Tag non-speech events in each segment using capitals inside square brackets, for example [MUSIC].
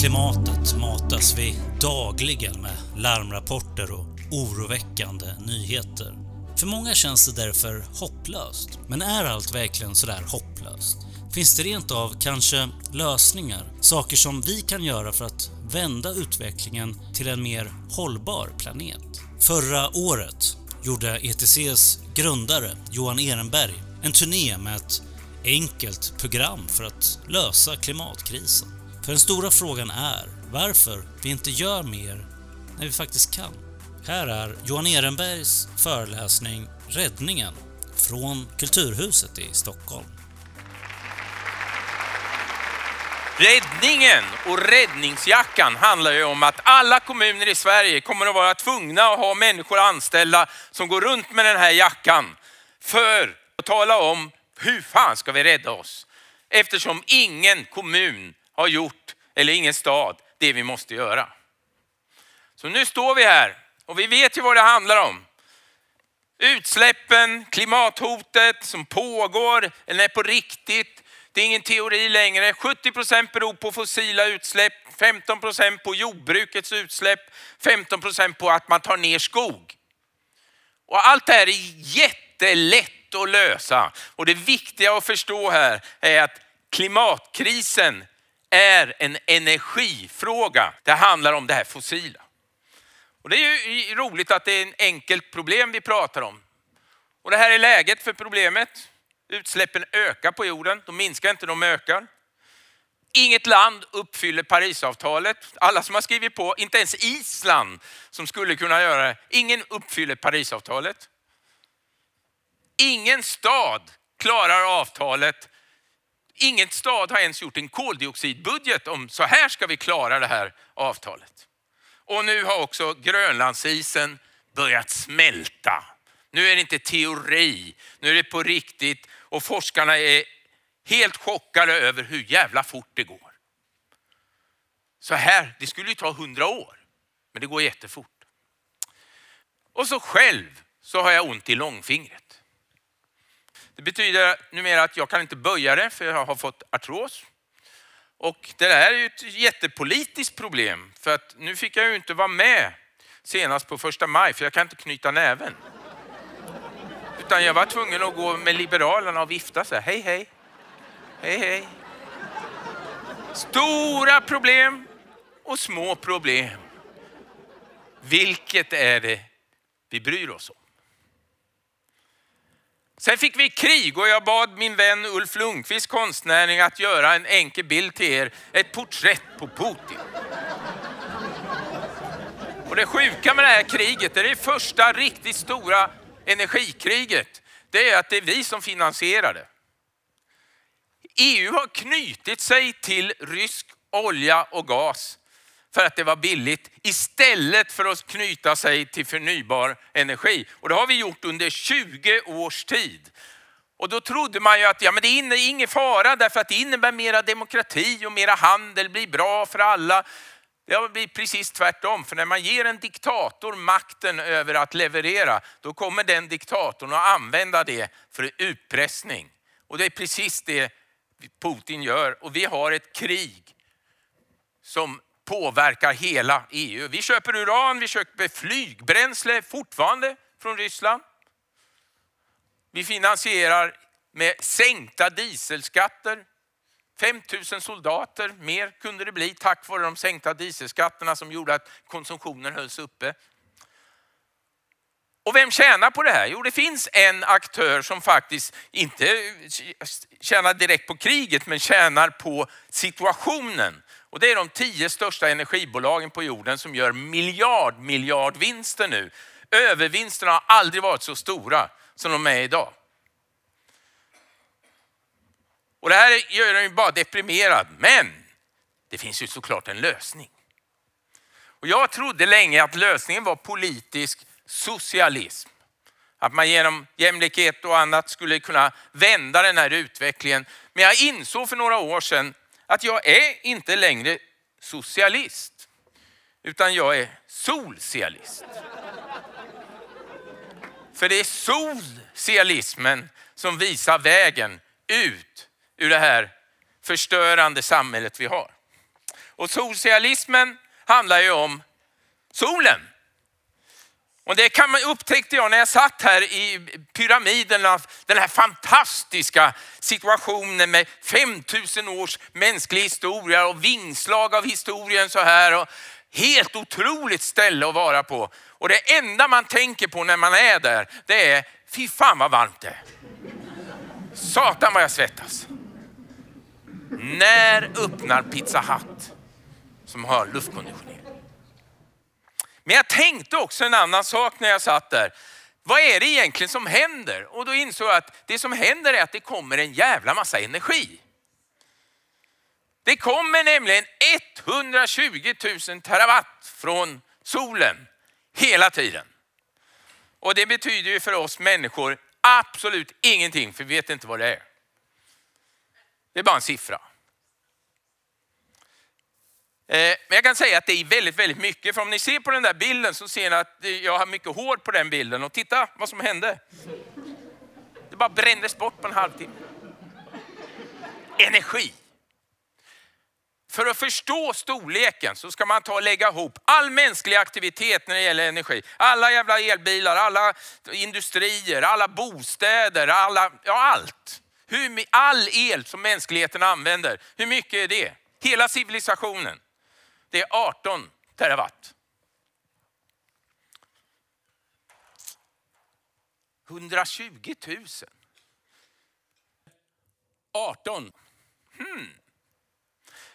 klimatet matas vi dagligen med larmrapporter och oroväckande nyheter. För många känns det därför hopplöst. Men är allt verkligen sådär hopplöst? Finns det rent av kanske lösningar? Saker som vi kan göra för att vända utvecklingen till en mer hållbar planet? Förra året gjorde ETCs grundare Johan Ehrenberg en turné med ett enkelt program för att lösa klimatkrisen. För den stora frågan är varför vi inte gör mer när vi faktiskt kan. Här är Johan Ehrenbergs föreläsning Räddningen från Kulturhuset i Stockholm. Räddningen och räddningsjackan handlar ju om att alla kommuner i Sverige kommer att vara tvungna att ha människor anställda som går runt med den här jackan för att tala om hur fan ska vi rädda oss? Eftersom ingen kommun har gjort, eller ingen stad, det vi måste göra. Så nu står vi här och vi vet ju vad det handlar om. Utsläppen, klimathotet som pågår, eller är på riktigt. Det är ingen teori längre. 70 procent beror på fossila utsläpp, 15 procent på jordbrukets utsläpp, 15 procent på att man tar ner skog. Och allt det här är jättelätt att lösa. Och det viktiga att förstå här är att klimatkrisen är en energifråga. Det handlar om det här fossila. Och det är ju roligt att det är en enkelt problem vi pratar om. Och det här är läget för problemet. Utsläppen ökar på jorden, de minskar inte, de ökar. Inget land uppfyller Parisavtalet. Alla som har skrivit på, inte ens Island som skulle kunna göra det, ingen uppfyller Parisavtalet. Ingen stad klarar avtalet. Ingen stad har ens gjort en koldioxidbudget om så här ska vi klara det här avtalet. Och nu har också Grönlandsisen börjat smälta. Nu är det inte teori, nu är det på riktigt och forskarna är helt chockade över hur jävla fort det går. Så här, det skulle ju ta hundra år, men det går jättefort. Och så själv så har jag ont i långfingret. Det betyder numera att jag kan inte böja det för jag har fått artros. Och det där är ju ett jättepolitiskt problem för att nu fick jag ju inte vara med senast på första maj för jag kan inte knyta näven. Utan jag var tvungen att gå med Liberalerna och vifta så här, hej hej, hej hej. Stora problem och små problem. Vilket är det vi bryr oss om? Sen fick vi krig och jag bad min vän Ulf Lundqvist, konstnäring, att göra en enkel bild till er. Ett porträtt på Putin. Och det sjuka med det här kriget, det är det första riktigt stora energikriget. Det är att det är vi som finansierar det. EU har knutit sig till rysk olja och gas för att det var billigt istället för att knyta sig till förnybar energi. Och det har vi gjort under 20 års tid. Och då trodde man ju att ja, men det är ingen fara därför att det innebär mera demokrati och mera handel, blir bra för alla. Det blir precis tvärtom, för när man ger en diktator makten över att leverera, då kommer den diktatorn att använda det för utpressning. Och det är precis det Putin gör. Och vi har ett krig som påverkar hela EU. Vi köper uran, vi köper flygbränsle fortfarande från Ryssland. Vi finansierar med sänkta dieselskatter. 5 000 soldater mer kunde det bli tack vare de sänkta dieselskatterna som gjorde att konsumtionen hölls uppe. Och vem tjänar på det här? Jo, det finns en aktör som faktiskt inte tjänar direkt på kriget, men tjänar på situationen. Och det är de tio största energibolagen på jorden som gör miljard, miljardvinster nu. Övervinsterna har aldrig varit så stora som de är idag. Och det här gör en bara deprimerad, men det finns ju såklart en lösning. Och jag trodde länge att lösningen var politisk socialism. Att man genom jämlikhet och annat skulle kunna vända den här utvecklingen. Men jag insåg för några år sedan att jag är inte längre socialist, utan jag är solcialist. För det är solcialismen som visar vägen ut ur det här förstörande samhället vi har. Och socialismen handlar ju om solen. Och det kan man, upptäckte jag när jag satt här i pyramiderna, den här fantastiska situationen med 5000 års mänsklig historia och vingslag av historien så här. Och helt otroligt ställe att vara på. Och det enda man tänker på när man är där, det är fy fan vad varmt det är. Satan vad jag svettas. När öppnar Pizza Hut som har luftkonditionering? Men jag tänkte också en annan sak när jag satt där. Vad är det egentligen som händer? Och då insåg jag att det som händer är att det kommer en jävla massa energi. Det kommer nämligen 120 000 terawatt från solen hela tiden. Och det betyder ju för oss människor absolut ingenting, för vi vet inte vad det är. Det är bara en siffra. Eh, men jag kan säga att det är väldigt, väldigt mycket. För om ni ser på den där bilden så ser ni att eh, jag har mycket hår på den bilden. Och titta vad som hände. Det bara brändes bort på en halvtimme. Energi. För att förstå storleken så ska man ta och lägga ihop all mänsklig aktivitet när det gäller energi. Alla jävla elbilar, alla industrier, alla bostäder, alla, ja allt. Hur, all el som mänskligheten använder, hur mycket är det? Hela civilisationen. Det är 18 terawatt. 120 000. 18. Hmm.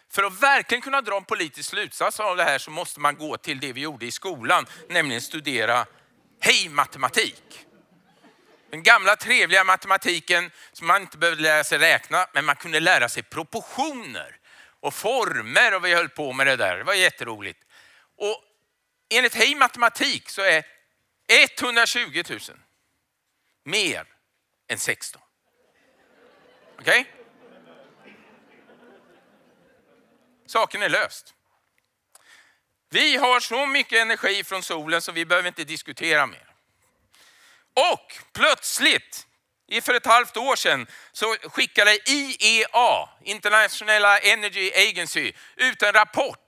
För att verkligen kunna dra en politisk slutsats av det här så måste man gå till det vi gjorde i skolan, nämligen studera hej matematik. Den gamla trevliga matematiken som man inte behövde lära sig räkna, men man kunde lära sig proportioner och former och vi höll på med det där. Det var jätteroligt. Och enligt Hej matematik så är 120 000 mer än 16. Okej? Okay? Saken är löst. Vi har så mycket energi från solen så vi behöver inte diskutera mer. Och plötsligt för ett halvt år sedan så skickade IEA, International Energy Agency, ut en rapport.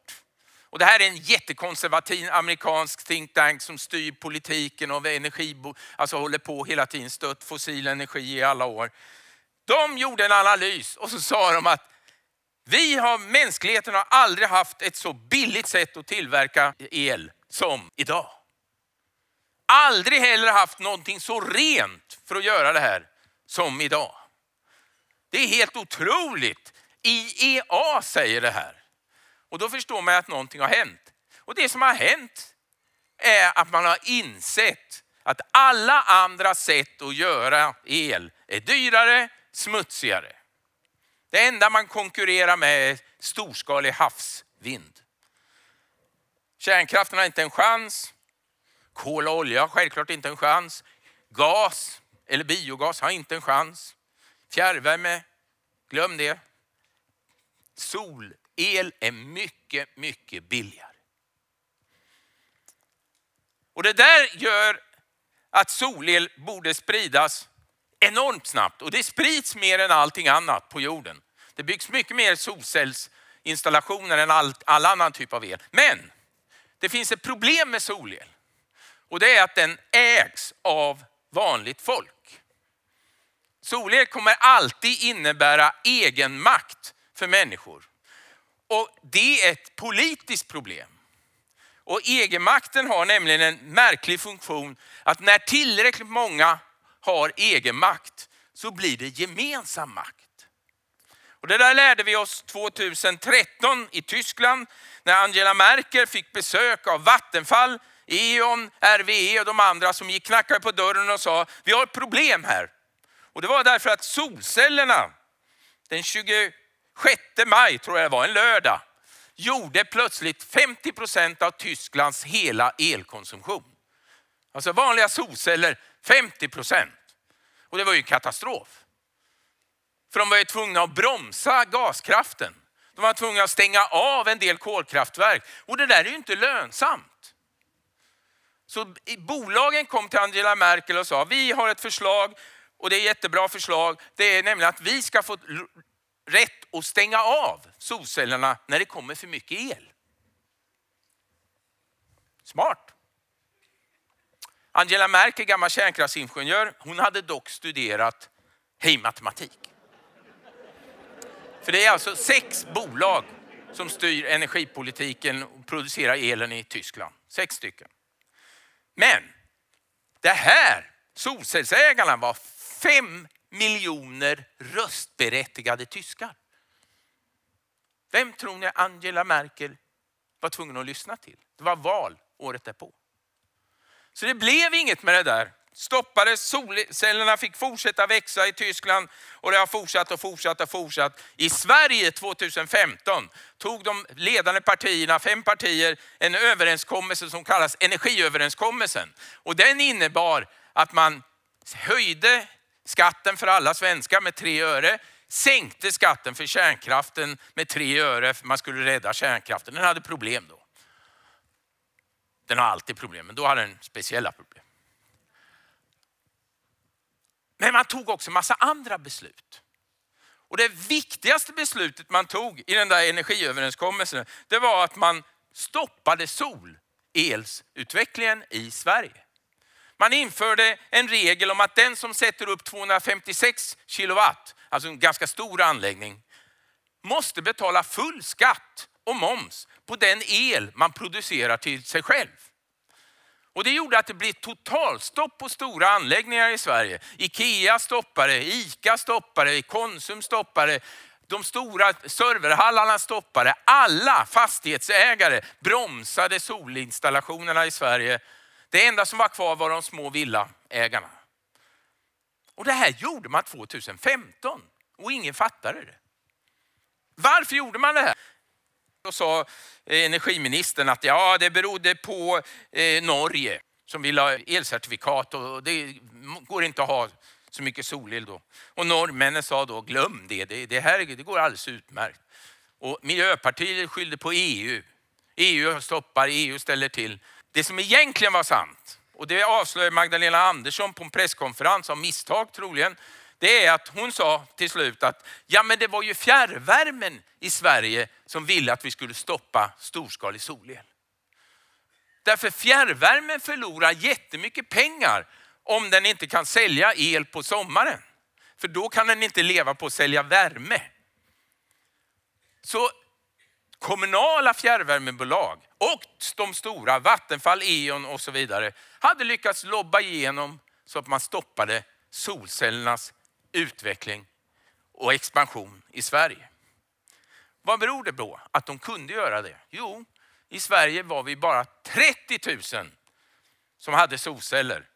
Och det här är en jättekonservativ amerikansk think tank som styr politiken och energi, alltså håller på hela tiden, stött fossil energi i alla år. De gjorde en analys och så sa de att vi har, mänskligheten har aldrig haft ett så billigt sätt att tillverka el som idag aldrig heller haft någonting så rent för att göra det här som idag. Det är helt otroligt. IEA säger det här. Och då förstår man att någonting har hänt. Och det som har hänt är att man har insett att alla andra sätt att göra el är dyrare, smutsigare. Det enda man konkurrerar med är storskalig havsvind. Kärnkraften har inte en chans. Kol och olja har självklart inte en chans. Gas eller biogas har inte en chans. Fjärrvärme, glöm det. Solel är mycket, mycket billigare. Och det där gör att solel borde spridas enormt snabbt och det sprids mer än allting annat på jorden. Det byggs mycket mer solcellsinstallationer än all, all annan typ av el. Men det finns ett problem med solel. Och det är att den ägs av vanligt folk. Solel kommer alltid innebära egen makt för människor. Och det är ett politiskt problem. Och egenmakten har nämligen en märklig funktion att när tillräckligt många har egenmakt så blir det gemensam makt. Och det där lärde vi oss 2013 i Tyskland när Angela Merkel fick besök av Vattenfall E.ON, RWE och de andra som gick knackade på dörren och sa, vi har ett problem här. Och det var därför att solcellerna den 26 maj, tror jag det var, en lördag, gjorde plötsligt 50 procent av Tysklands hela elkonsumtion. Alltså vanliga solceller, 50 procent. Och det var ju katastrof. För de var ju tvungna att bromsa gaskraften. De var tvungna att stänga av en del kolkraftverk. Och det där är ju inte lönsamt. Så bolagen kom till Angela Merkel och sa, vi har ett förslag och det är ett jättebra förslag. Det är nämligen att vi ska få rätt att stänga av solcellerna när det kommer för mycket el. Smart. Angela Merkel, gammal kärnkraftsingenjör, hon hade dock studerat hejmatematik. För det är alltså sex bolag som styr energipolitiken och producerar elen i Tyskland. Sex stycken. Men det här, solcellsägarna var fem miljoner röstberättigade tyskar. Vem tror ni Angela Merkel var tvungen att lyssna till? Det var val året därpå. Så det blev inget med det där. Stoppades, solcellerna fick fortsätta växa i Tyskland och det har fortsatt och fortsatt och fortsatt. I Sverige 2015 tog de ledande partierna, fem partier, en överenskommelse som kallas energiöverenskommelsen. Och den innebar att man höjde skatten för alla svenskar med tre öre, sänkte skatten för kärnkraften med tre öre för man skulle rädda kärnkraften. Den hade problem då. Den har alltid problem, men då hade den speciella problem. Men man tog också massa andra beslut. Och det viktigaste beslutet man tog i den där energiöverenskommelsen, det var att man stoppade solelsutvecklingen i Sverige. Man införde en regel om att den som sätter upp 256 kilowatt, alltså en ganska stor anläggning, måste betala full skatt och moms på den el man producerar till sig själv. Och det gjorde att det blev totalstopp på stora anläggningar i Sverige. Ikea stoppade, Ica stoppade, Konsum stoppade, de stora serverhallarna stoppade. Alla fastighetsägare bromsade solinstallationerna i Sverige. Det enda som var kvar var de små villaägarna. Och det här gjorde man 2015 och ingen fattade det. Varför gjorde man det här? Då sa eh, energiministern att ja, det berodde på eh, Norge som vill ha elcertifikat och det går inte att ha så mycket solel då. Och norrmännen sa då, glöm det, det, det här det går alldeles utmärkt. Och Miljöpartiet skyllde på EU. EU stoppar, EU ställer till. Det som egentligen var sant, och det avslöjade Magdalena Andersson på en presskonferens av misstag troligen, det är att hon sa till slut att ja, men det var ju fjärrvärmen i Sverige som ville att vi skulle stoppa storskalig solel. Därför fjärrvärmen förlorar jättemycket pengar om den inte kan sälja el på sommaren. För då kan den inte leva på att sälja värme. Så kommunala fjärrvärmebolag och de stora, Vattenfall, E.ON och så vidare, hade lyckats lobba igenom så att man stoppade solcellernas utveckling och expansion i Sverige. Vad beror det på att de kunde göra det? Jo, i Sverige var vi bara 30 000 som hade solceller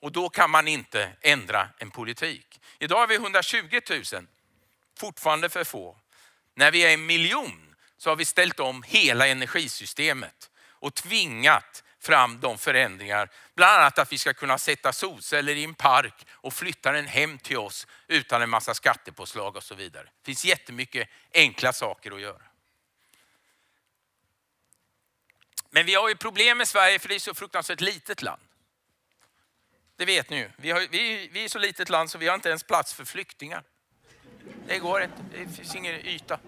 och då kan man inte ändra en politik. Idag är vi 120 000, fortfarande för få. När vi är en miljon så har vi ställt om hela energisystemet och tvingat fram de förändringar. Bland annat att vi ska kunna sätta solceller i en park och flytta den hem till oss utan en massa skattepåslag och så vidare. Det finns jättemycket enkla saker att göra. Men vi har ju problem med Sverige för det är så fruktansvärt litet land. Det vet ni ju. Vi, har, vi, vi är så litet land så vi har inte ens plats för flyktingar. Det går inte, det finns ingen yta.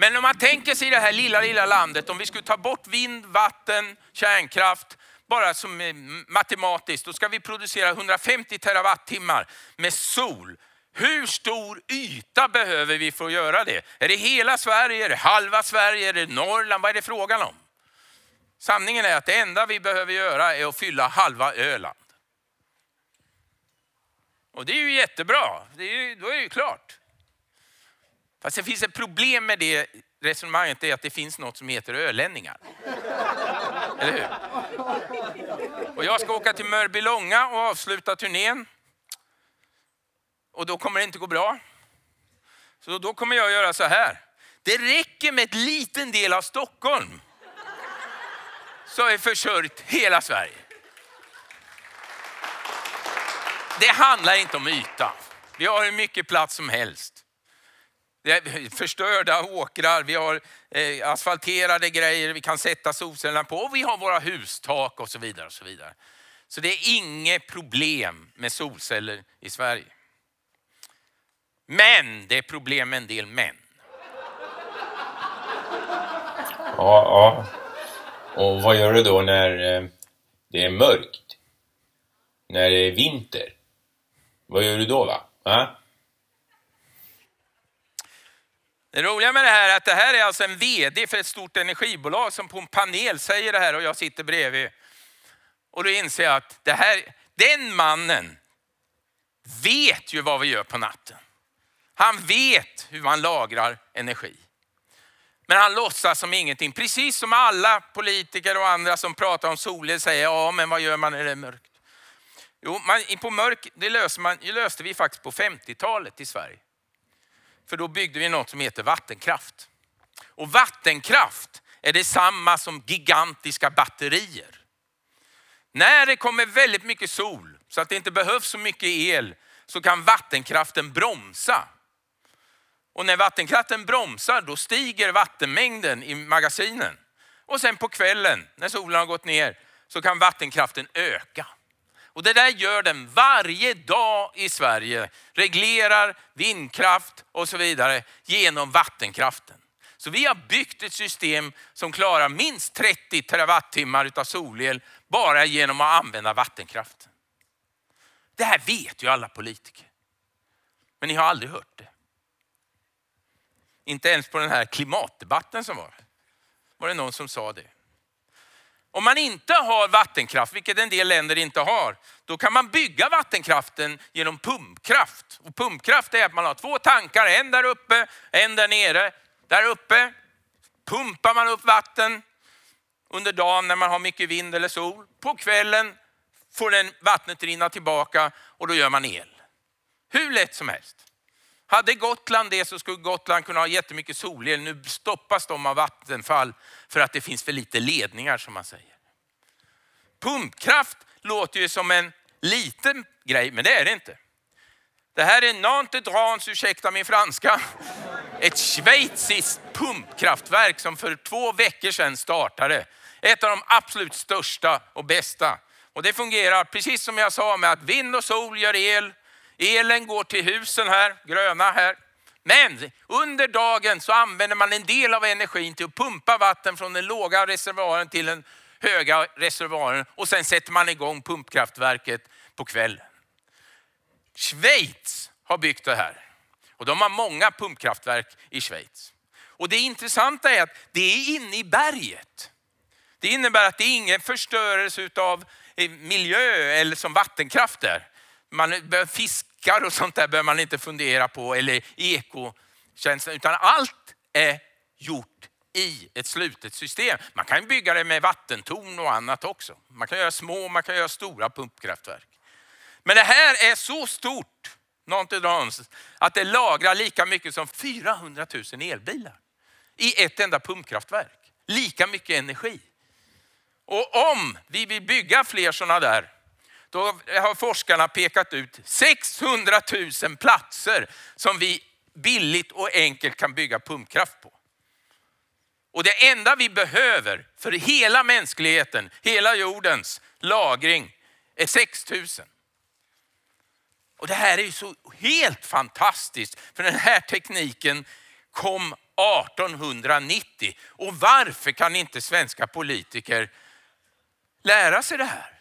Men om man tänker sig det här lilla, lilla landet, om vi skulle ta bort vind, vatten, kärnkraft, bara som eh, matematiskt, då ska vi producera 150 terawattimmar med sol. Hur stor yta behöver vi för att göra det? Är det hela Sverige, är det halva Sverige, är det Norrland? Vad är det frågan om? Sanningen är att det enda vi behöver göra är att fylla halva Öland. Och det är ju jättebra, det är ju, då är det ju klart. Fast det finns ett problem med det resonemanget, det är att det finns något som heter ölänningar. Eller hur? Och jag ska åka till Mörbylånga och avsluta turnén. Och då kommer det inte gå bra. Så då kommer jag göra så här. Det räcker med en liten del av Stockholm så är försörjt hela Sverige. Det handlar inte om yta. Vi har hur mycket plats som helst. [LAUGHS] Förstörda åkrar, vi har eh, asfalterade grejer vi kan sätta solcellerna på och vi har våra hustak och så vidare. Och så vidare. Så det är inget problem med solceller i Sverige. Men det är problem med en del män. Ja, ja. Och vad gör du då när eh, det är mörkt? När det är vinter? Vad gör du då va? va? Det roliga med det här är att det här är alltså en VD för ett stort energibolag som på en panel säger det här och jag sitter bredvid. Och då inser jag att det här, den mannen vet ju vad vi gör på natten. Han vet hur man lagrar energi. Men han låtsas som ingenting. Precis som alla politiker och andra som pratar om solel säger, ja men vad gör man när det är mörkt? Jo, man, på mörk, det löser man, det löste vi faktiskt på 50-talet i Sverige. För då byggde vi något som heter vattenkraft. Och vattenkraft är detsamma som gigantiska batterier. När det kommer väldigt mycket sol så att det inte behövs så mycket el så kan vattenkraften bromsa. Och när vattenkraften bromsar då stiger vattenmängden i magasinen. Och sen på kvällen när solen har gått ner så kan vattenkraften öka. Och det där gör den varje dag i Sverige. Reglerar vindkraft och så vidare genom vattenkraften. Så vi har byggt ett system som klarar minst 30 terawattimmar av solel bara genom att använda vattenkraften. Det här vet ju alla politiker. Men ni har aldrig hört det. Inte ens på den här klimatdebatten som var. Var det någon som sa det. Om man inte har vattenkraft, vilket en del länder inte har, då kan man bygga vattenkraften genom pumpkraft. Och pumpkraft är att man har två tankar, en där uppe, en där nere. Där uppe pumpar man upp vatten under dagen när man har mycket vind eller sol. På kvällen får den vattnet rinna tillbaka och då gör man el. Hur lätt som helst. Hade Gotland det så skulle Gotland kunna ha jättemycket solel. Nu stoppas de av Vattenfall för att det finns för lite ledningar som man säger. Pumpkraft låter ju som en liten grej, men det är det inte. Det här är Nantes Drans, ursäkta min franska, ett schweiziskt pumpkraftverk som för två veckor sedan startade. Ett av de absolut största och bästa. Och det fungerar precis som jag sa med att vind och sol gör el. Elen går till husen här, gröna här. Men under dagen så använder man en del av energin till att pumpa vatten från den låga reservoaren till den höga reservoaren och sen sätter man igång pumpkraftverket på kvällen. Schweiz har byggt det här och de har många pumpkraftverk i Schweiz. Och det intressanta är att det är inne i berget. Det innebär att det är ingen förstörelse av eh, miljö eller som vattenkraft där. Man, fiskar och sånt där behöver man inte fundera på eller ekotjänsten utan allt är gjort i ett slutet system. Man kan bygga det med vattentorn och annat också. Man kan göra små, man kan göra stora pumpkraftverk. Men det här är så stort, att det lagrar lika mycket som 400 000 elbilar i ett enda pumpkraftverk. Lika mycket energi. Och om vi vill bygga fler sådana där, då har forskarna pekat ut 600 000 platser som vi billigt och enkelt kan bygga pumpkraft på. Och det enda vi behöver för hela mänskligheten, hela jordens lagring är 6 000. Och det här är ju så helt fantastiskt, för den här tekniken kom 1890. Och varför kan inte svenska politiker lära sig det här?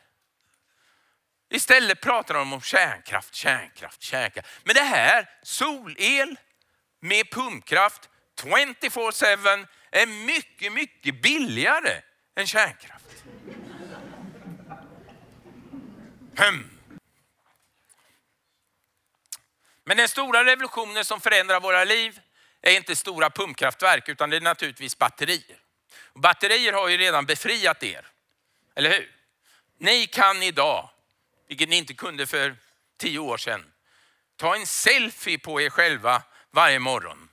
Istället pratar de om kärnkraft, kärnkraft, kärnkraft. Men det här, solel med pumpkraft 24-7 är mycket, mycket billigare än kärnkraft. Hmm. Men den stora revolutionen som förändrar våra liv är inte stora pumpkraftverk utan det är naturligtvis batterier. Och batterier har ju redan befriat er, eller hur? Ni kan idag, vilket ni inte kunde för tio år sedan, ta en selfie på er själva varje morgon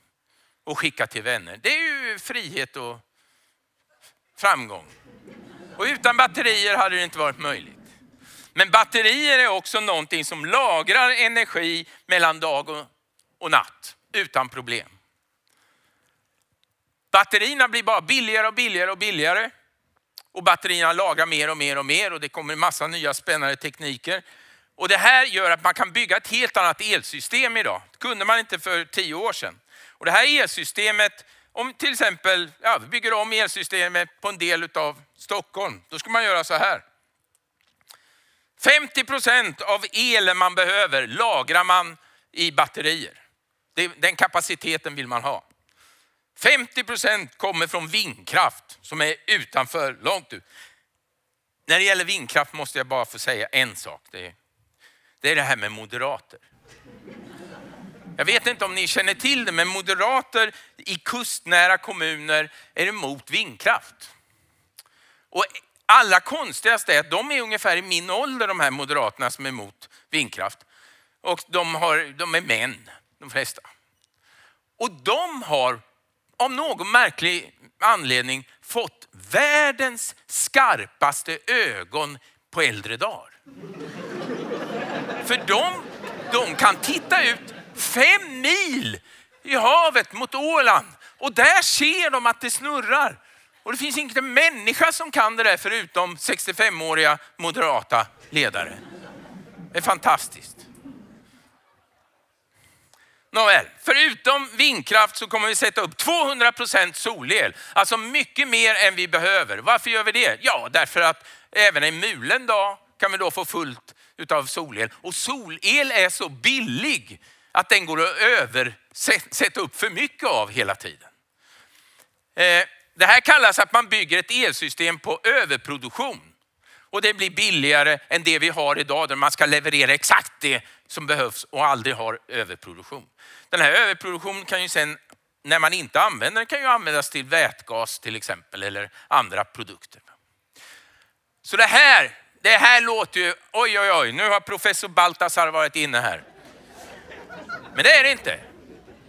och skicka till vänner. Det är ju frihet och framgång. Och utan batterier hade det inte varit möjligt. Men batterier är också någonting som lagrar energi mellan dag och, natt utan problem. Batterierna blir bara billigare och billigare och billigare. Och batterierna lagrar mer och mer och mer och det kommer en massa nya spännande tekniker. Och det här gör att man kan bygga ett helt annat elsystem idag. Det kunde man inte för tio år sedan. Och det här elsystemet, om till exempel ja, vi bygger om elsystemet på en del av Stockholm, då ska man göra så här. 50 procent av elen man behöver lagrar man i batterier. Den kapaciteten vill man ha. 50 procent kommer från vindkraft som är utanför, långt ut. När det gäller vindkraft måste jag bara få säga en sak. Det är det, är det här med moderater. Jag vet inte om ni känner till det, men moderater i kustnära kommuner är emot vindkraft. Och allra konstigast är att de är ungefär i min ålder, de här moderaterna som är emot vindkraft. Och de, har, de är män, de flesta. Och de har av någon märklig anledning fått världens skarpaste ögon på äldre dagar. För de, de kan titta ut fem mil i havet mot Åland och där ser de att det snurrar. Och det finns inte en människa som kan det där förutom 65-åriga moderata ledare. Det är fantastiskt. Nåväl, förutom vindkraft så kommer vi sätta upp 200 procent solel. Alltså mycket mer än vi behöver. Varför gör vi det? Ja, därför att även en mulen dag kan vi då få fullt utav solel. Och solel är så billig att den går att översätta upp för mycket av hela tiden. Eh, det här kallas att man bygger ett elsystem på överproduktion. Och det blir billigare än det vi har idag där man ska leverera exakt det som behövs och aldrig har överproduktion. Den här överproduktionen kan ju sen, när man inte använder den, kan ju användas till vätgas till exempel eller andra produkter. Så det här, det här låter ju, oj oj oj, nu har professor Baltasar varit inne här. Men det är det inte.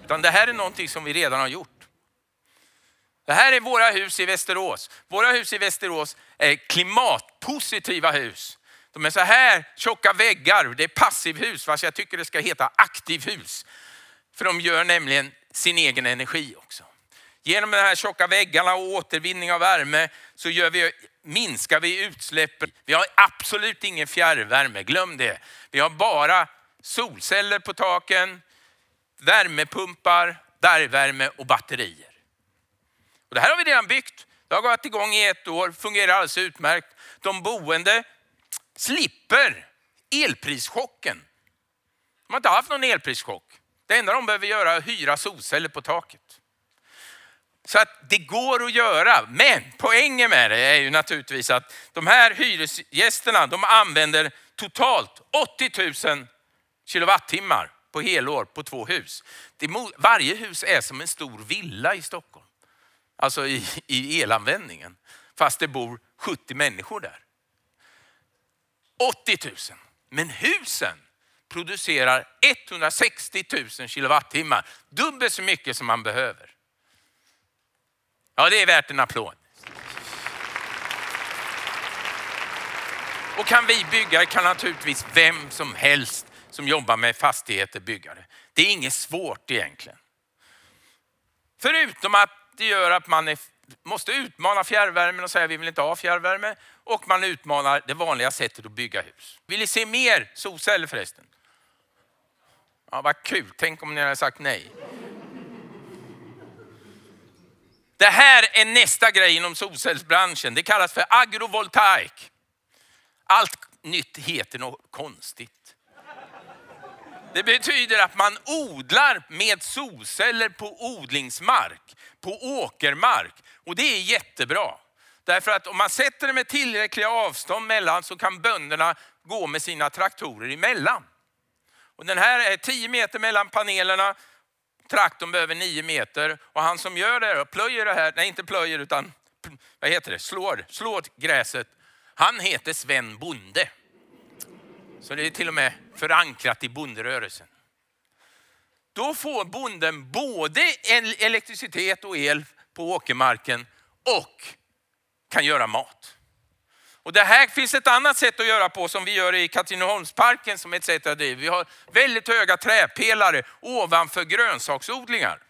Utan det här är någonting som vi redan har gjort. Det här är våra hus i Västerås. Våra hus i Västerås är klimatpositiva hus. De är så här tjocka väggar. Det är passivhus, fast jag tycker det ska heta aktivhus. För de gör nämligen sin egen energi också. Genom de här tjocka väggarna och återvinning av värme så gör vi, minskar vi utsläppen. Vi har absolut ingen fjärrvärme, glöm det. Vi har bara solceller på taken, värmepumpar, bergvärme och batterier. Och det här har vi redan byggt. Det har gått igång i ett år, fungerar alldeles utmärkt. De boende slipper elprischocken. De har inte haft någon elprischock. Det enda de behöver göra är att hyra solceller på taket. Så att det går att göra. Men poängen med det är ju naturligtvis att de här hyresgästerna de använder totalt 80 000 kilowattimmar på helår på två hus. varje hus är som en stor villa i Stockholm. Alltså i, i elanvändningen. Fast det bor 70 människor där. 80 000. Men husen producerar 160 000 kilowattimmar. Dubbelt så mycket som man behöver. Ja, det är värt en applåd. Och kan vi bygga kan naturligtvis vem som helst som jobbar med fastigheter bygga det. Det är inget svårt egentligen. Förutom att det gör att man är, måste utmana fjärrvärmen och säga vi vill inte ha fjärrvärme. Och man utmanar det vanliga sättet att bygga hus. Vill ni se mer solceller förresten? Ja, vad kul, tänk om ni hade sagt nej. Det här är nästa grej inom solcellsbranschen. Det kallas för agrovoltaik. Allt nytt heter något konstigt. Det betyder att man odlar med solceller på odlingsmark, på åkermark. Och det är jättebra. Därför att om man sätter det med tillräckliga avstånd mellan så kan bönderna gå med sina traktorer emellan. Och den här är 10 meter mellan panelerna. Traktorn behöver 9 meter och han som gör det, plöjer det här, nej inte plöjer utan vad heter det, slår, slår gräset. Han heter Sven Bonde. Så det är till och med förankrat i bonderörelsen. Då får bonden både elektricitet och el på åkermarken och kan göra mat. Och det här finns ett annat sätt att göra på som vi gör i Katrineholmsparken som ett sätt att driva. Vi har väldigt höga träpelare ovanför grönsaksodlingar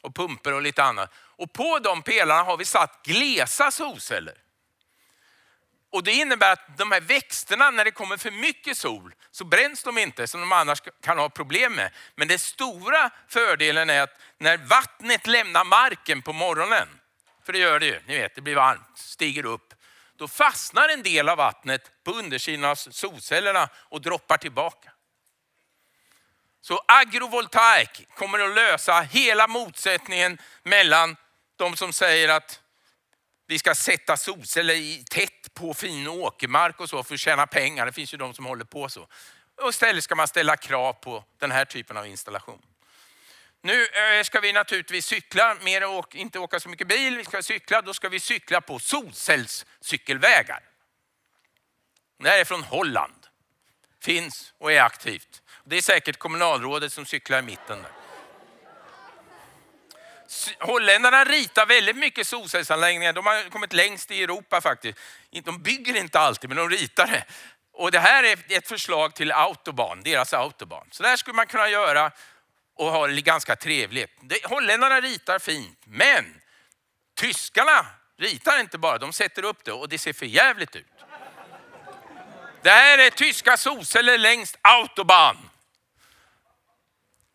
och pumper och lite annat. Och på de pelarna har vi satt glesa solceller. Och det innebär att de här växterna, när det kommer för mycket sol, så bränns de inte som de annars kan ha problem med. Men den stora fördelen är att när vattnet lämnar marken på morgonen, för det gör det ju, ni vet, det blir varmt, stiger upp, då fastnar en del av vattnet på undersidan av solcellerna och droppar tillbaka. Så agrovoltaik kommer att lösa hela motsättningen mellan de som säger att vi ska sätta solceller i tätt på fin åkermark och så för att tjäna pengar. Det finns ju de som håller på så. Och istället ska man ställa krav på den här typen av installation. Nu eh, ska vi naturligtvis cykla, mer och inte åka så mycket bil. Vi ska cykla, då ska vi cykla på solcellscykelvägar. Det här är från Holland. Finns och är aktivt. Det är säkert kommunalrådet som cyklar i mitten. Där. Holländarna ritar väldigt mycket solcellsanläggningar. De har kommit längst i Europa faktiskt. De bygger inte alltid, men de ritar det. Och det här är ett förslag till autobahn, deras autobahn. Så där skulle man kunna göra och ha det ganska trevligt. Holländarna ritar fint, men tyskarna ritar inte bara, de sätter upp det och det ser för jävligt ut. Det här är tyska solceller längst autobahn.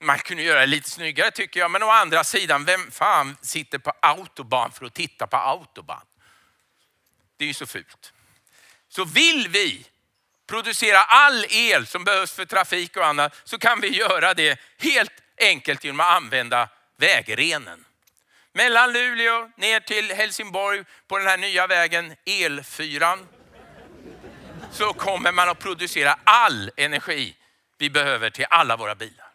Man kunde göra det lite snyggare tycker jag, men å andra sidan, vem fan sitter på autobahn för att titta på autobahn? Det är ju så fult. Så vill vi producera all el som behövs för trafik och annat så kan vi göra det helt enkelt genom att använda vägrenen. Mellan Luleå ner till Helsingborg på den här nya vägen El4 så kommer man att producera all energi vi behöver till alla våra bilar.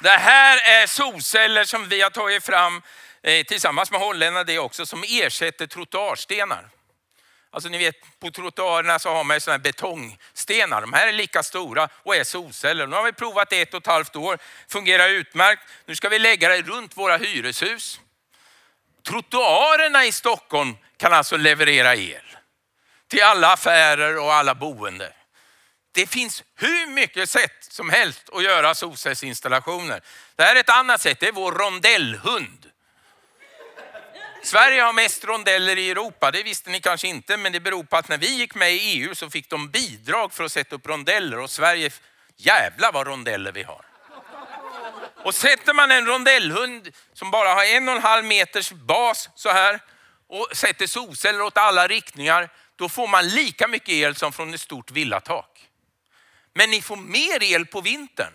Det här är solceller som vi har tagit fram eh, tillsammans med holländarna det också, som ersätter trottoarstenar. Alltså ni vet, på trottoarerna så har man ju sådana betongstenar. De här är lika stora och är solceller. Nu har vi provat ett och ett halvt år, fungerar utmärkt. Nu ska vi lägga det runt våra hyreshus. Trottoarerna i Stockholm kan alltså leverera el till alla affärer och alla boende. Det finns hur mycket sätt som helst att göra solcellsinstallationer. Det här är ett annat sätt, det är vår rondellhund. Sverige har mest rondeller i Europa, det visste ni kanske inte, men det beror på att när vi gick med i EU så fick de bidrag för att sätta upp rondeller och Sverige, jävla vad rondeller vi har. Och sätter man en rondellhund som bara har en och en halv meters bas så här och sätter solceller åt alla riktningar, då får man lika mycket el som från ett stort villatak. Men ni får mer el på vintern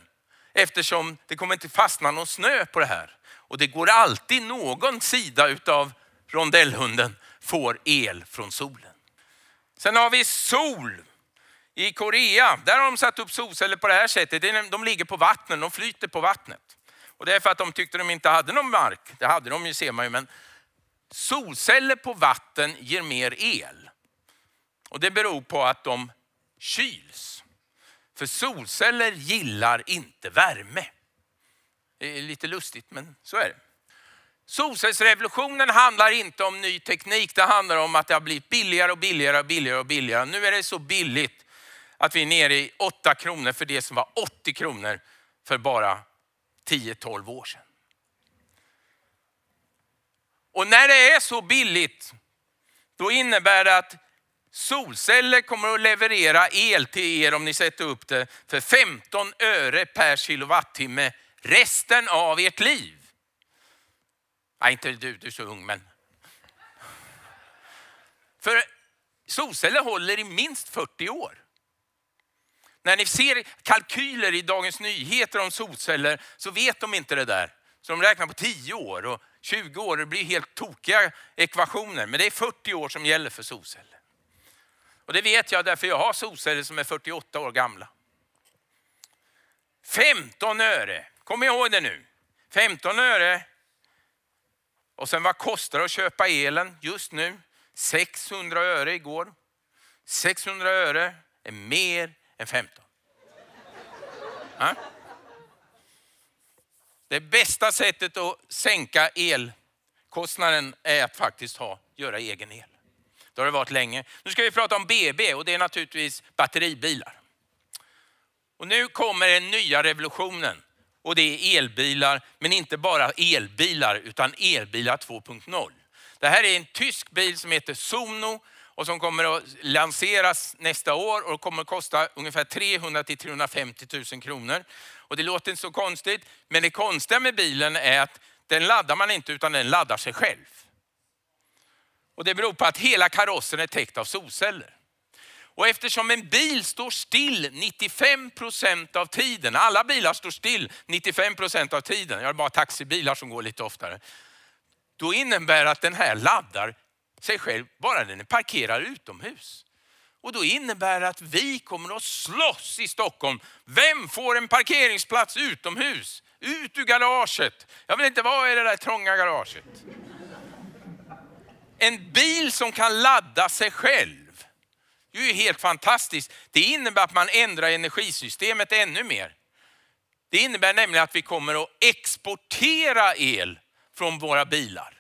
eftersom det kommer inte fastna någon snö på det här. Och det går alltid någon sida utav rondellhunden får el från solen. Sen har vi sol i Korea. Där har de satt upp solceller på det här sättet. De ligger på vattnet, de flyter på vattnet. Och det är för att de tyckte de inte hade någon mark. Det hade de ju ser man ju, men solceller på vatten ger mer el. Och det beror på att de kyls. För solceller gillar inte värme. Det är lite lustigt, men så är det. Solcellsrevolutionen handlar inte om ny teknik, det handlar om att det har blivit billigare och billigare och billigare och billigare. Nu är det så billigt att vi är nere i 8 kronor för det som var 80 kronor för bara 10-12 år sedan. Och när det är så billigt, då innebär det att Solceller kommer att leverera el till er om ni sätter upp det för 15 öre per kilowattimme resten av ert liv. Nej, inte du, du är så ung, men. För solceller håller i minst 40 år. När ni ser kalkyler i Dagens Nyheter om solceller så vet de inte det där. Så de räknar på 10 år och 20 år. Det blir helt tokiga ekvationer. Men det är 40 år som gäller för solceller. Och det vet jag därför jag har solceller som är 48 år gamla. 15 öre, kom ihåg det nu. 15 öre. Och sen vad kostar det att köpa elen just nu? 600 öre igår. 600 öre är mer än 15. Ja? Det bästa sättet att sänka elkostnaden är att faktiskt ha, göra egen el. Det har det varit länge. Nu ska vi prata om BB och det är naturligtvis batteribilar. Och nu kommer den nya revolutionen. och det är elbilar, men inte bara elbilar utan elbilar 2.0. Det här är en tysk bil som heter Sono och som kommer att lanseras nästa år och kommer att kosta ungefär 300 till 350 000 kronor. Och det låter inte så konstigt, men det konstiga med bilen är att den laddar man inte utan den laddar sig själv. Och det beror på att hela karossen är täckt av solceller. Och eftersom en bil står still 95 procent av tiden, alla bilar står still 95 procent av tiden, jag har bara taxibilar som går lite oftare. Då innebär att den här laddar sig själv bara den är parkerad utomhus. Och då innebär det att vi kommer att slåss i Stockholm. Vem får en parkeringsplats utomhus? Ut ur garaget. Jag vill inte vara i det där trånga garaget. En bil som kan ladda sig själv. Det är ju helt fantastiskt. Det innebär att man ändrar energisystemet ännu mer. Det innebär nämligen att vi kommer att exportera el från våra bilar.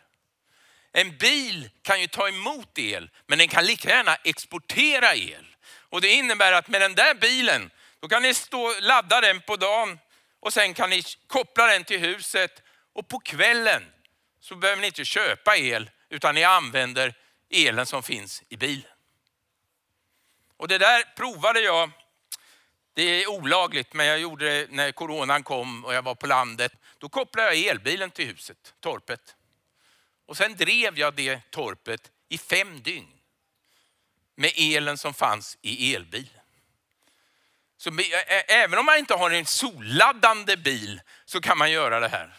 En bil kan ju ta emot el, men den kan lika gärna exportera el. Och det innebär att med den där bilen, då kan ni stå ladda den på dagen och sen kan ni koppla den till huset och på kvällen så behöver ni inte köpa el utan ni använder elen som finns i bilen. Och det där provade jag. Det är olagligt men jag gjorde det när coronan kom och jag var på landet. Då kopplade jag elbilen till huset, torpet. Och sen drev jag det torpet i fem dygn med elen som fanns i elbilen. Så även om man inte har en solladdande bil så kan man göra det här.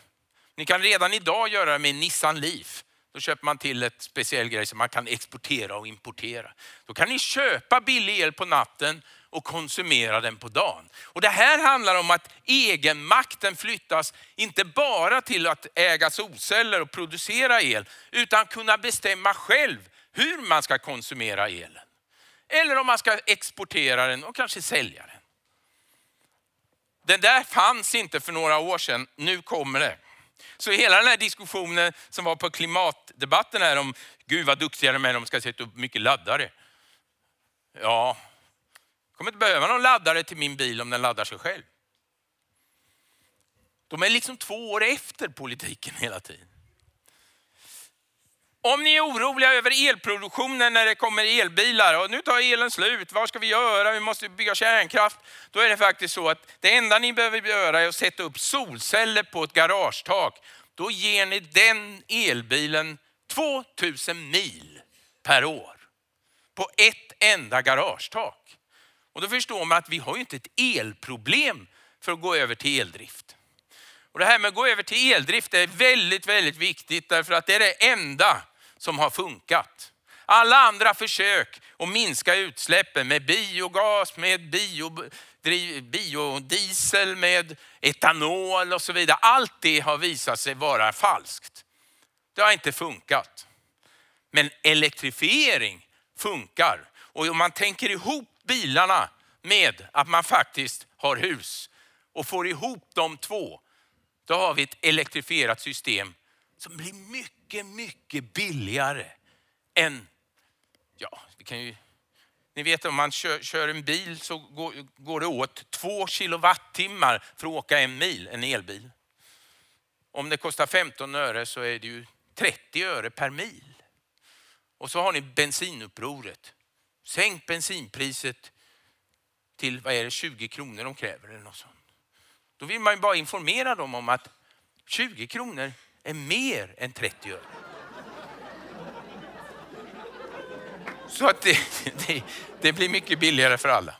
Ni kan redan idag göra det med Nissan Leaf. Då köper man till ett speciell grej som man kan exportera och importera. Då kan ni köpa billig el på natten och konsumera den på dagen. Och det här handlar om att egenmakten flyttas inte bara till att äga solceller och producera el, utan kunna bestämma själv hur man ska konsumera elen. Eller om man ska exportera den och kanske sälja den. Det där fanns inte för några år sedan, nu kommer det. Så hela den här diskussionen som var på klimatdebatten här om, gud vad duktiga de är, de ska sätta upp mycket laddare. Ja, jag kommer inte behöva någon laddare till min bil om den laddar sig själv. De är liksom två år efter politiken hela tiden. Om ni är oroliga över elproduktionen när det kommer elbilar och nu tar elen slut, vad ska vi göra? Vi måste bygga kärnkraft. Då är det faktiskt så att det enda ni behöver göra är att sätta upp solceller på ett garagetak. Då ger ni den elbilen 2000 mil per år på ett enda garagetak. Och då förstår man att vi har ju inte ett elproblem för att gå över till eldrift. Och det här med att gå över till eldrift är väldigt, väldigt viktigt därför att det är det enda som har funkat. Alla andra försök att minska utsläppen med biogas, med bio, biodiesel, med etanol och så vidare. Allt det har visat sig vara falskt. Det har inte funkat. Men elektrifiering funkar. Och om man tänker ihop bilarna med att man faktiskt har hus och får ihop de två, då har vi ett elektrifierat system som blir mycket, mycket mycket billigare än, ja, vi kan ju, ni vet om man kör, kör en bil så går, går, det åt två kilowattimmar för att åka en mil, en elbil. Om det kostar 15 öre så är det ju 30 öre per mil. Och så har ni bensinupproret. Sänk bensinpriset till vad är det, 20 kronor de kräver eller något sånt. Då vill man ju bara informera dem om att 20 kronor är mer än 30 öre. Så att det, det, det, blir mycket billigare för alla.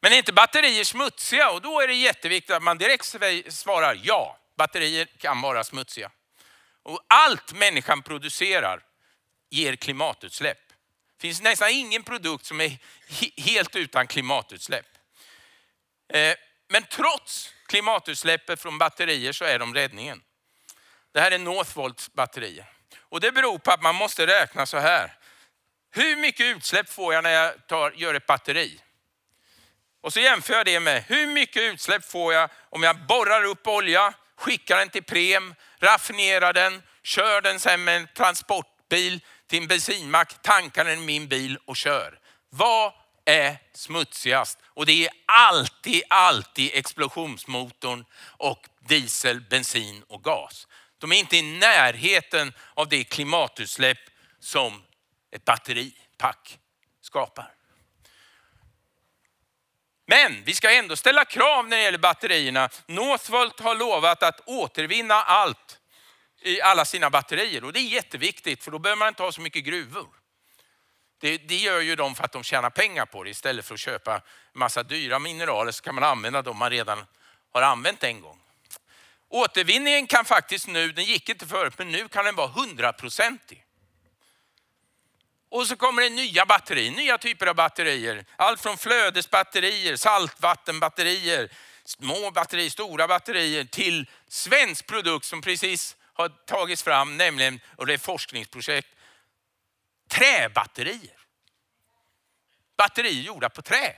Men är inte batterier smutsiga? Och då är det jätteviktigt att man direkt svarar ja, batterier kan vara smutsiga. Och allt människan producerar ger klimatutsläpp. Det finns nästan ingen produkt som är helt utan klimatutsläpp. Eh, men trots klimatutsläppet från batterier så är de räddningen. Det här är Northvolts batterier. Och det beror på att man måste räkna så här. Hur mycket utsläpp får jag när jag tar, gör ett batteri? Och så jämför jag det med hur mycket utsläpp får jag om jag borrar upp olja, skickar den till Prem, raffinerar den, kör den sen med en transportbil till en bensinmack, tankar den i min bil och kör. Vad är smutsigast och det är alltid, alltid explosionsmotorn och diesel, bensin och gas. De är inte i närheten av det klimatutsläpp som ett batteripack skapar. Men vi ska ändå ställa krav när det gäller batterierna. Northvolt har lovat att återvinna allt i alla sina batterier och det är jätteviktigt för då behöver man inte ha så mycket gruvor. Det, det, gör ju de för att de tjänar pengar på det. Istället för att köpa massa dyra mineraler så kan man använda de man redan har använt en gång. Återvinningen kan faktiskt nu, den gick inte förut, men nu kan den vara hundraprocentig. Och så kommer det nya batterier, nya typer av batterier. Allt från flödesbatterier, saltvattenbatterier, små batterier, stora batterier till svensk produkt som precis har tagits fram, nämligen, och det är forskningsprojekt, träbatterier. Batterier gjorda på trä.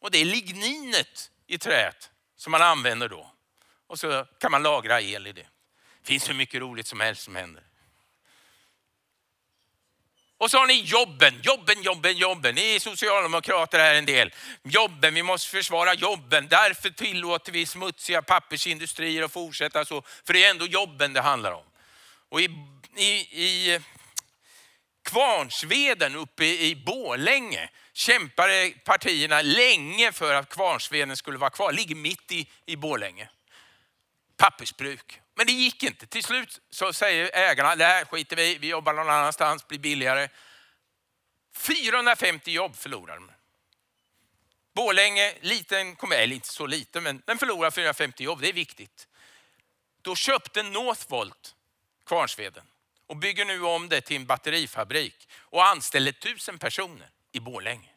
Och det är ligninet i träet som man använder då. Och så kan man lagra el i det. Det finns hur mycket roligt som helst som händer. Och så har ni jobben, jobben, jobben, jobben. Ni är socialdemokrater här en del. Jobben, vi måste försvara jobben. Därför tillåter vi smutsiga pappersindustrier att fortsätta så. För det är ändå jobben det handlar om. Och i, i, i Kvarnsveden uppe i Bålänge kämpade partierna länge för att Kvarnsveden skulle vara kvar. Ligger mitt i, i Bålänge. Pappersbruk. Men det gick inte. Till slut så säger ägarna, det här skiter vi vi jobbar någon annanstans, blir billigare. 450 jobb förlorade de. Borlänge, liten kommun, eller inte så liten, men den förlorar 450 jobb, det är viktigt. Då köpte Northvolt Kvarnsveden och bygger nu om det till en batterifabrik och anställer tusen personer i Borlänge.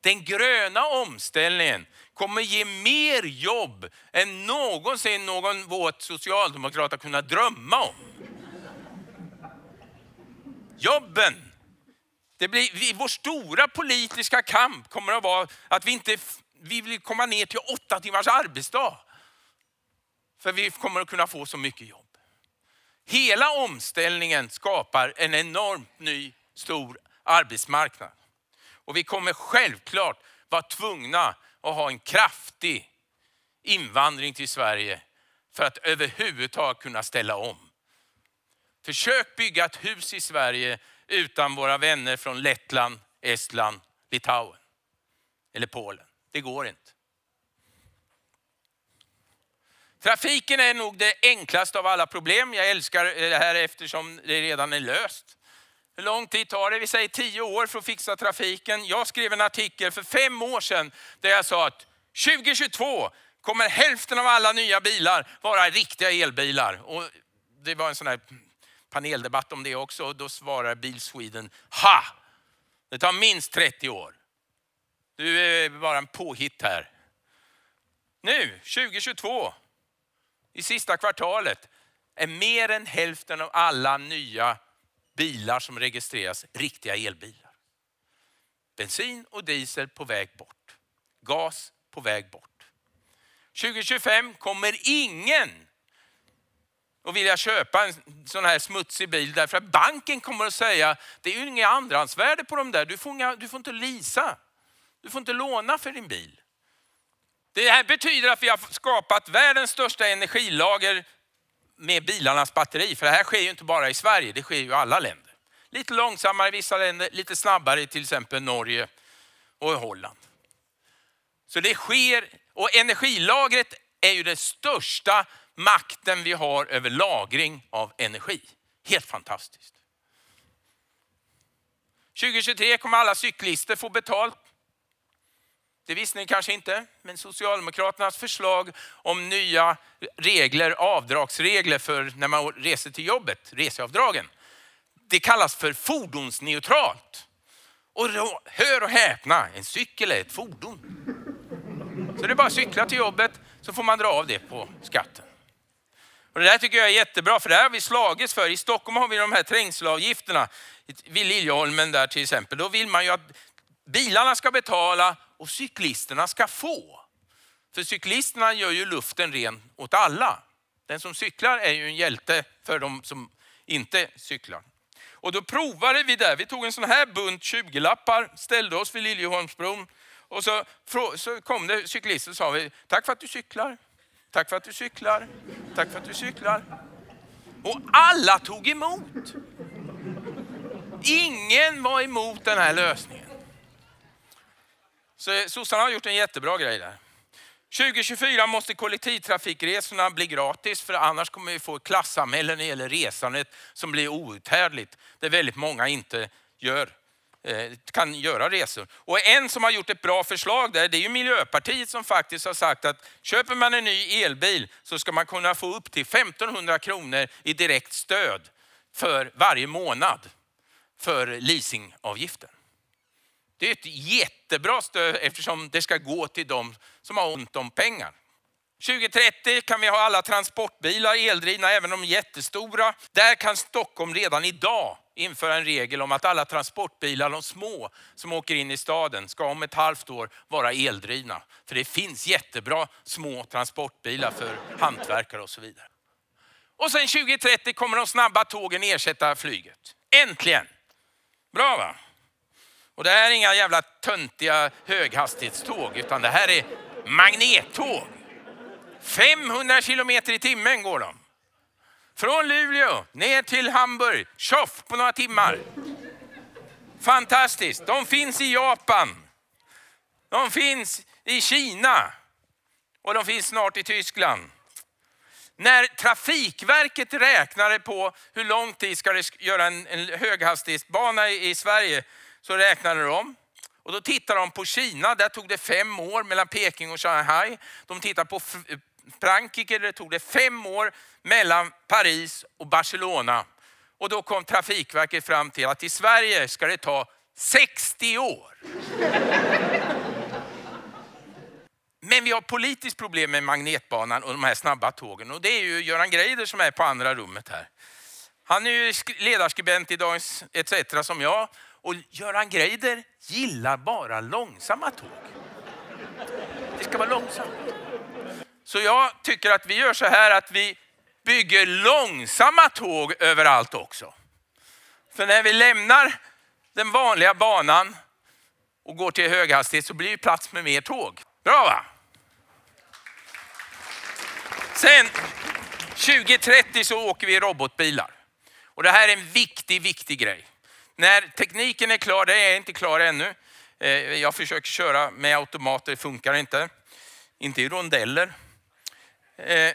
Den gröna omställningen kommer ge mer jobb än någonsin någon våt socialdemokrat har kunnat drömma om. Jobben. Det blir, vår stora politiska kamp kommer att vara att vi inte vi vill komma ner till åtta timmars arbetsdag. För vi kommer att kunna få så mycket jobb. Hela omställningen skapar en enormt ny stor arbetsmarknad. Och vi kommer självklart vara tvungna att ha en kraftig invandring till Sverige för att överhuvudtaget kunna ställa om. Försök bygga ett hus i Sverige utan våra vänner från Lettland, Estland, Litauen eller Polen. Det går inte. Trafiken är nog det enklaste av alla problem. Jag älskar det här eftersom det redan är löst. Hur lång tid tar det? Vi säger tio år för att fixa trafiken. Jag skrev en artikel för fem år sedan där jag sa att 2022 kommer hälften av alla nya bilar vara riktiga elbilar. Och det var en sån här paneldebatt om det också och då svarar Bil Sweden, ha! Det tar minst 30 år. Du är bara en påhitt här. Nu, 2022, i sista kvartalet, är mer än hälften av alla nya bilar som registreras riktiga elbilar. Bensin och diesel på väg bort. Gas på väg bort. 2025 kommer ingen att vilja köpa en sån här smutsig bil därför att banken kommer att säga det är ju inget andrahandsvärde på de där. Du får, inga, du får inte lisa. Du får inte låna för din bil. Det här betyder att vi har skapat världens största energilager med bilarnas batteri. För det här sker ju inte bara i Sverige, det sker ju i alla länder. Lite långsammare i vissa länder, lite snabbare i till exempel Norge och Holland. Så det sker, och energilagret är ju den största makten vi har över lagring av energi. Helt fantastiskt. 2023 kommer alla cyklister få betalt det visste ni kanske inte, men Socialdemokraternas förslag om nya regler, avdragsregler för när man reser till jobbet, reseavdragen. Det kallas för fordonsneutralt. Och då, hör och häpna, en cykel är ett fordon. Så det är bara att cykla till jobbet så får man dra av det på skatten. Och det där tycker jag är jättebra, för det här har vi slagits för. I Stockholm har vi de här trängselavgifterna, vid Liljeholmen där till exempel. Då vill man ju att bilarna ska betala och cyklisterna ska få. För cyklisterna gör ju luften ren åt alla. Den som cyklar är ju en hjälte för de som inte cyklar. Och då provade vi där. Vi tog en sån här bunt 20-lappar, ställde oss vid Liljeholmsbron och så, så kom det cyklister och sa vi, tack för att du cyklar, tack för att du cyklar, tack för att du cyklar. Och alla tog emot. Ingen var emot den här lösningen. Så sossarna har gjort en jättebra grej där. 2024 måste kollektivtrafikresorna bli gratis för annars kommer vi få ett klassamhälle när det gäller resandet som blir outhärdligt. Där väldigt många inte gör, eh, kan göra resor. Och en som har gjort ett bra förslag där det är ju Miljöpartiet som faktiskt har sagt att köper man en ny elbil så ska man kunna få upp till 1500 kronor i direkt stöd för varje månad för leasingavgiften. Det är ett jättebra stöd eftersom det ska gå till de som har ont om pengar. 2030 kan vi ha alla transportbilar eldrivna, även de jättestora. Där kan Stockholm redan idag införa en regel om att alla transportbilar, de små som åker in i staden, ska om ett halvt år vara eldrivna. För det finns jättebra små transportbilar för hantverkare och så vidare. Och sen 2030 kommer de snabba tågen ersätta flyget. Äntligen! Bra va? Och det här är inga jävla töntiga höghastighetståg utan det här är magnettåg. 500 kilometer i timmen går de. Från Luleå ner till Hamburg, tjoff på några timmar. Fantastiskt. De finns i Japan. De finns i Kina. Och de finns snart i Tyskland. När Trafikverket räknade på hur lång tid ska det göra en, en höghastighetsbana i, i Sverige så räknade de. Och då tittade de på Kina, där tog det fem år mellan Peking och Shanghai. De tittade på Frankrike, där tog det fem år mellan Paris och Barcelona. Och då kom Trafikverket fram till att i Sverige ska det ta 60 år. Men vi har politiskt problem med magnetbanan och de här snabba tågen. Och det är ju Göran Greider som är på andra rummet här. Han är ju ledarskribent i Dagens ETC som jag. Och Göran Greider gillar bara långsamma tåg. Det ska vara långsamt. Så jag tycker att vi gör så här att vi bygger långsamma tåg överallt också. För när vi lämnar den vanliga banan och går till höghastighet så blir det plats med mer tåg. Bra va? Sen 2030 så åker vi robotbilar. Och det här är en viktig, viktig grej. När tekniken är klar, det är inte klar ännu. Eh, jag försöker köra med automater, det funkar inte. Inte i rondeller. Eh,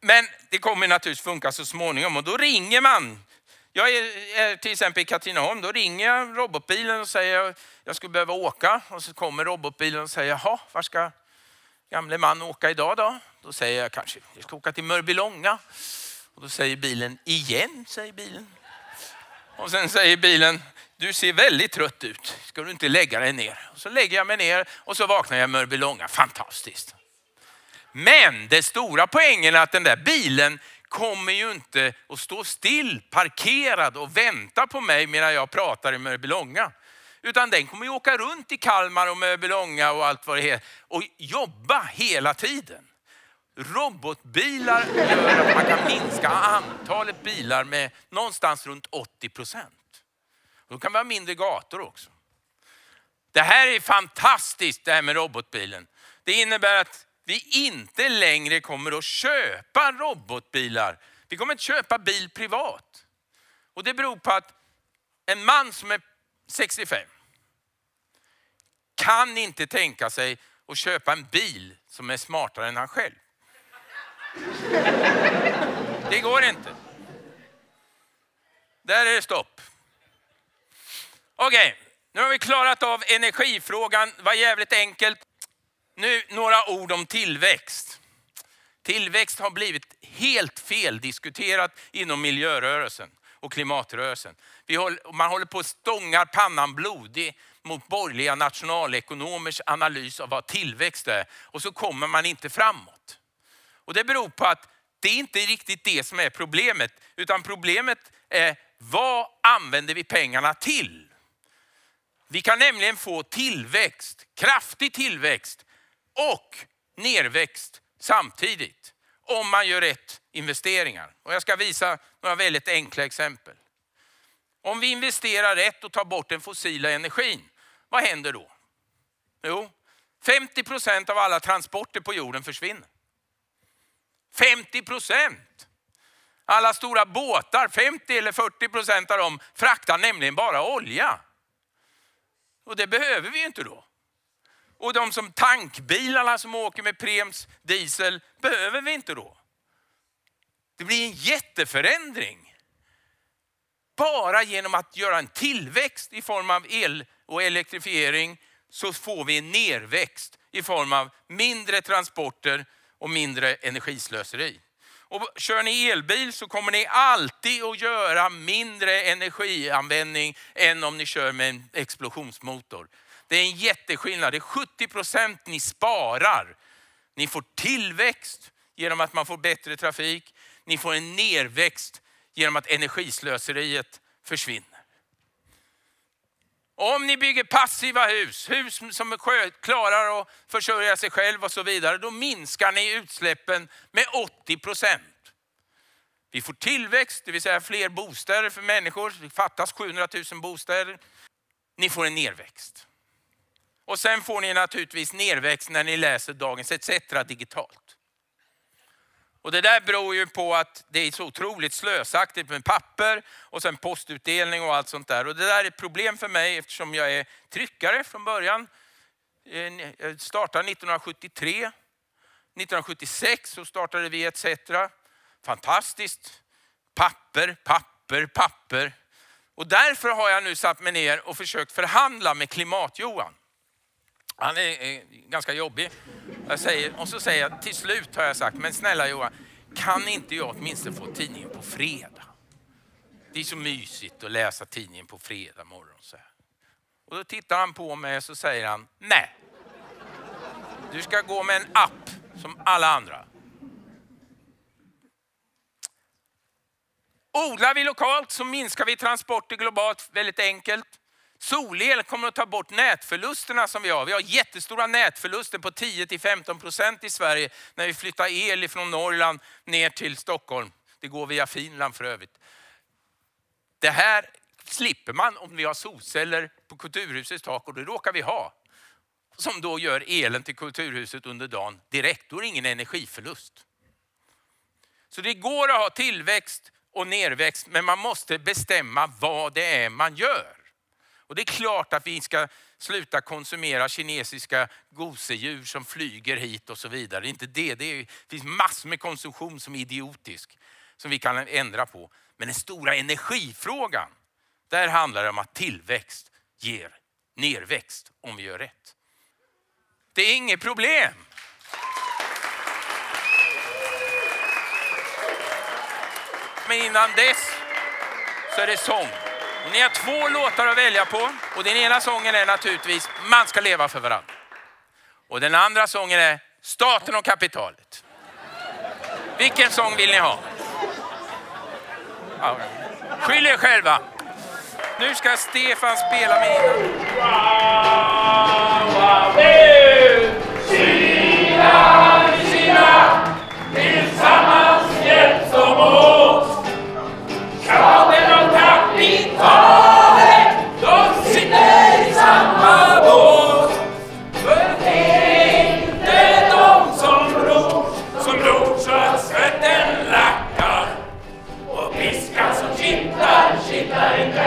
men det kommer naturligtvis funka så småningom och då ringer man. Jag är till exempel i Katrineholm, då ringer jag robotbilen och säger jag skulle behöva åka. Och så kommer robotbilen och säger, jaha, var ska gamle man åka idag då? Då säger jag kanske, jag ska åka till Mörbylånga. Och då säger bilen, igen, säger bilen. Och sen säger bilen, du ser väldigt trött ut. Ska du inte lägga dig ner? Och så lägger jag mig ner och så vaknar jag i Mörbylånga. Fantastiskt. Men det stora poängen är att den där bilen kommer ju inte att stå still, parkerad och vänta på mig medan jag pratar i Mörbylånga. Utan den kommer ju åka runt i Kalmar och Mörbylånga och allt vad det är och jobba hela tiden. Robotbilar gör att man kan minska antalet bilar med någonstans runt 80 procent. Då kan vi ha mindre gator också. Det här är fantastiskt det här med robotbilen. Det innebär att vi inte längre kommer att köpa robotbilar. Vi kommer inte köpa bil privat. Och det beror på att en man som är 65 kan inte tänka sig att köpa en bil som är smartare än han själv. Det går inte. Där är det stopp. Okej, okay, nu har vi klarat av energifrågan. Det var jävligt enkelt. Nu några ord om tillväxt. Tillväxt har blivit helt fel diskuterat inom miljörörelsen och klimatrörelsen. Håller, man håller på att stånga pannan blodig mot borgerliga nationalekonomers analys av vad tillväxt är och så kommer man inte framåt. Och det beror på att det är inte riktigt det som är problemet, utan problemet är vad använder vi pengarna till? Vi kan nämligen få tillväxt, kraftig tillväxt och nerväxt samtidigt om man gör rätt investeringar. Och jag ska visa några väldigt enkla exempel. Om vi investerar rätt och tar bort den fossila energin, vad händer då? Jo, 50 procent av alla transporter på jorden försvinner. 50 procent! Alla stora båtar, 50 eller 40 procent av dem fraktar nämligen bara olja. Och det behöver vi ju inte då. Och de som tankbilarna som åker med Prems diesel behöver vi inte då. Det blir en jätteförändring. Bara genom att göra en tillväxt i form av el och elektrifiering så får vi en nerväxt i form av mindre transporter och mindre energislöseri. Och kör ni elbil så kommer ni alltid att göra mindre energianvändning än om ni kör med en explosionsmotor. Det är en jätteskillnad. Det är 70 procent ni sparar. Ni får tillväxt genom att man får bättre trafik. Ni får en nerväxt genom att energislöseriet försvinner. Om ni bygger passiva hus, hus som klarar att försörja sig själv och så vidare, då minskar ni utsläppen med 80 procent. Vi får tillväxt, det vill säga fler bostäder för människor. Det fattas 700 000 bostäder. Ni får en nerväxt. Och sen får ni naturligtvis nerväxt när ni läser Dagens ETC digitalt. Och det där beror ju på att det är så otroligt slösaktigt med papper och sen postutdelning och allt sånt där. Och det där är ett problem för mig eftersom jag är tryckare från början. Eh, jag startade 1973. 1976 så startade vi ETC. Fantastiskt. Papper, papper, papper. Och därför har jag nu satt mig ner och försökt förhandla med Klimat-Johan. Han är ganska jobbig. Jag säger, och så säger jag, till slut har jag sagt, men snälla Johan, kan inte jag åtminstone få tidningen på fredag? Det är så mysigt att läsa tidningen på fredag morgon. Så här. Och då tittar han på mig och så säger han, nej. Du ska gå med en app som alla andra. Odlar vi lokalt så minskar vi transporter globalt väldigt enkelt. Solel kommer att ta bort nätförlusterna som vi har. Vi har jättestora nätförluster på 10-15 procent i Sverige när vi flyttar el från Norrland ner till Stockholm. Det går via Finland för övrigt. Det här slipper man om vi har solceller på Kulturhusets tak och det råkar vi ha. Som då gör elen till Kulturhuset under dagen direkt. Då är det ingen energiförlust. Så det går att ha tillväxt och nerväxt men man måste bestämma vad det är man gör. Och det är klart att vi ska sluta konsumera kinesiska gosedjur som flyger hit och så vidare. Det är inte det. Det, är, det finns massor med konsumtion som är idiotisk, som vi kan ändra på. Men den stora energifrågan, där handlar det om att tillväxt ger nerväxt om vi gör rätt. Det är inget problem. Men innan dess så är det sång. Och ni har två låtar att välja på och den ena sången är naturligtvis Man ska leva för varandra. Och den andra sången är Staten och kapitalet. Vilken sång vill ni ha? Skyll er själva. Nu ska Stefan spela med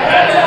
Amen. [LAUGHS]